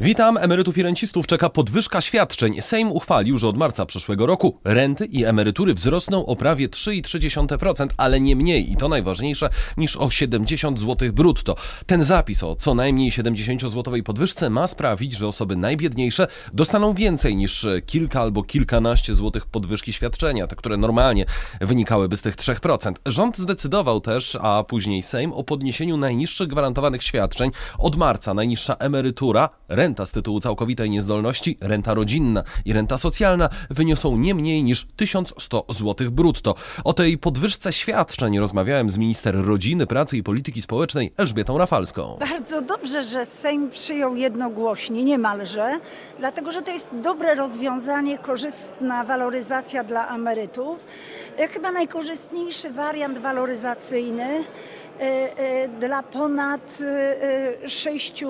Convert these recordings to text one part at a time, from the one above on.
Witam, emerytów i rencistów czeka podwyżka świadczeń. Sejm uchwalił, że od marca przyszłego roku renty i emerytury wzrosną o prawie 3,3%, ale nie mniej, i to najważniejsze, niż o 70 zł brutto. Ten zapis o co najmniej 70-złotowej podwyżce ma sprawić, że osoby najbiedniejsze dostaną więcej niż kilka albo kilkanaście złotych podwyżki świadczenia, te, które normalnie wynikałyby z tych 3%. Rząd zdecydował też, a później Sejm, o podniesieniu najniższych gwarantowanych świadczeń. Od marca najniższa emerytura, renta z tytułu całkowitej niezdolności, renta rodzinna i renta socjalna wyniosą nie mniej niż 1100 zł brutto. O tej podwyżce świadczeń rozmawiałem z minister rodziny, pracy i polityki społecznej Elżbietą Rafalską. Bardzo dobrze, że Sejm przyjął jednogłośnie, niemalże, dlatego że to jest dobre rozwiązanie, korzystna waloryzacja dla emerytów. E, chyba najkorzystniejszy wariant waloryzacyjny dla ponad 6 e,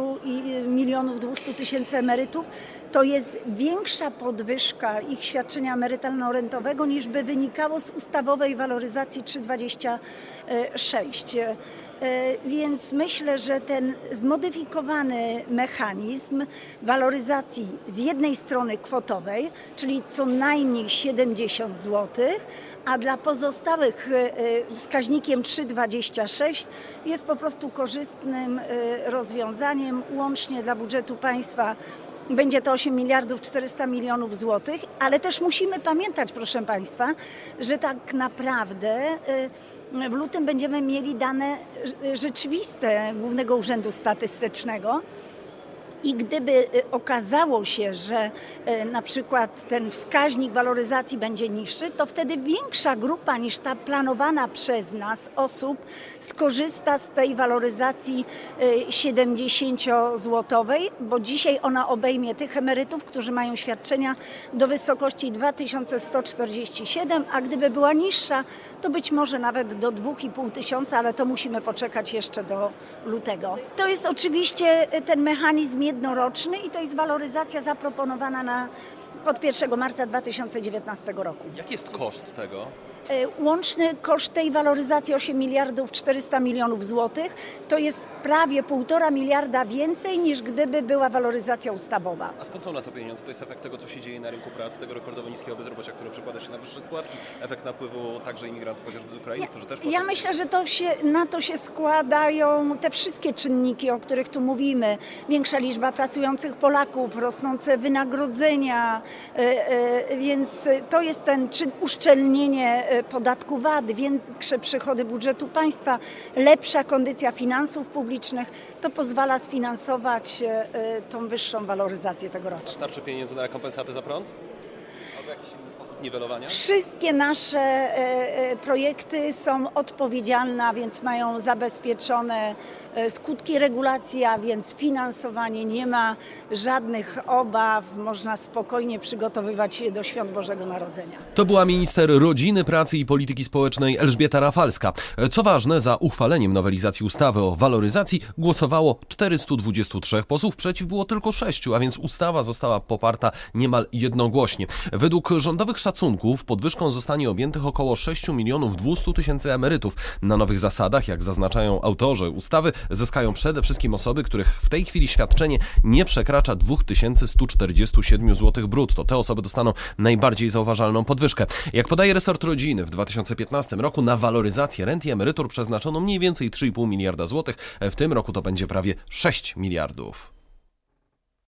milionów 200 tysięcy emerytów to jest większa podwyżka ich świadczenia emerytalno-rentowego niż by wynikało z ustawowej waloryzacji 3,26. Więc myślę, że ten zmodyfikowany mechanizm waloryzacji z jednej strony kwotowej, czyli co najmniej 70 zł, a dla pozostałych e, e, wskaźnikiem 3,26 jest po prostu korzystnym e, rozwiązaniem. Łącznie dla budżetu państwa będzie to 8 miliardów 400 milionów złotych, ale też musimy pamiętać, proszę Państwa, że tak naprawdę w lutym będziemy mieli dane rzeczywiste Głównego Urzędu Statystycznego. I gdyby y, okazało się, że y, na przykład ten wskaźnik waloryzacji będzie niższy, to wtedy większa grupa niż ta planowana przez nas osób skorzysta z tej waloryzacji 70-złotowej, y, bo dzisiaj ona obejmie tych emerytów, którzy mają świadczenia do wysokości 2147, a gdyby była niższa, to być może nawet do 2,5 tysiąca, ale to musimy poczekać jeszcze do lutego. To jest oczywiście ten mechanizm jednoroczny i to jest waloryzacja zaproponowana na, od 1 marca 2019 roku. Jaki jest koszt tego? E, łączny koszt tej waloryzacji 8 miliardów 400 milionów złotych to jest prawie 1,5 miliarda więcej niż gdyby była waloryzacja ustawowa. A skąd są na to pieniądze? To jest efekt tego, co się dzieje na rynku pracy, tego rekordowo niskiego bezrobocia, które przekłada się na wyższe składki, efekt napływu także imigrantów chociażby z Ukrainy, którzy też... Ja myślę, że to się, na to się składają te wszystkie czynniki, o których tu mówimy. Większa liczba pracujących Polaków, rosnące wynagrodzenia, więc to jest ten czyn uszczelnienie E, podatku VAT, większe przychody budżetu państwa, lepsza kondycja finansów publicznych, to pozwala sfinansować e, e, tą wyższą waloryzację tegoroczną. Starczy pieniędzy na rekompensaty za prąd? Albo jakiś inny sposób niwelowania? Wszystkie nasze projekty są odpowiedzialne, a więc mają zabezpieczone E, skutki regulacji, a więc finansowanie, nie ma żadnych obaw, można spokojnie przygotowywać się do świąt Bożego Narodzenia. To była minister rodziny, pracy i polityki społecznej Elżbieta Rafalska. E, co ważne, za uchwaleniem nowelizacji ustawy o waloryzacji głosowało 423 posłów, przeciw było tylko 6, a więc ustawa została poparta niemal jednogłośnie. Według rządowych szacunków podwyżką zostanie objętych około 6 milionów 200 tysięcy emerytów. Na nowych zasadach, jak zaznaczają autorzy ustawy, zyskają przede wszystkim osoby, których w tej chwili świadczenie nie przekracza 2147 zł brutto. Te osoby dostaną najbardziej zauważalną podwyżkę. Jak podaje resort rodziny, w 2015 roku na waloryzację rent i emerytur przeznaczono mniej więcej 3,5 miliarda złotych. W tym roku to będzie prawie 6 miliardów.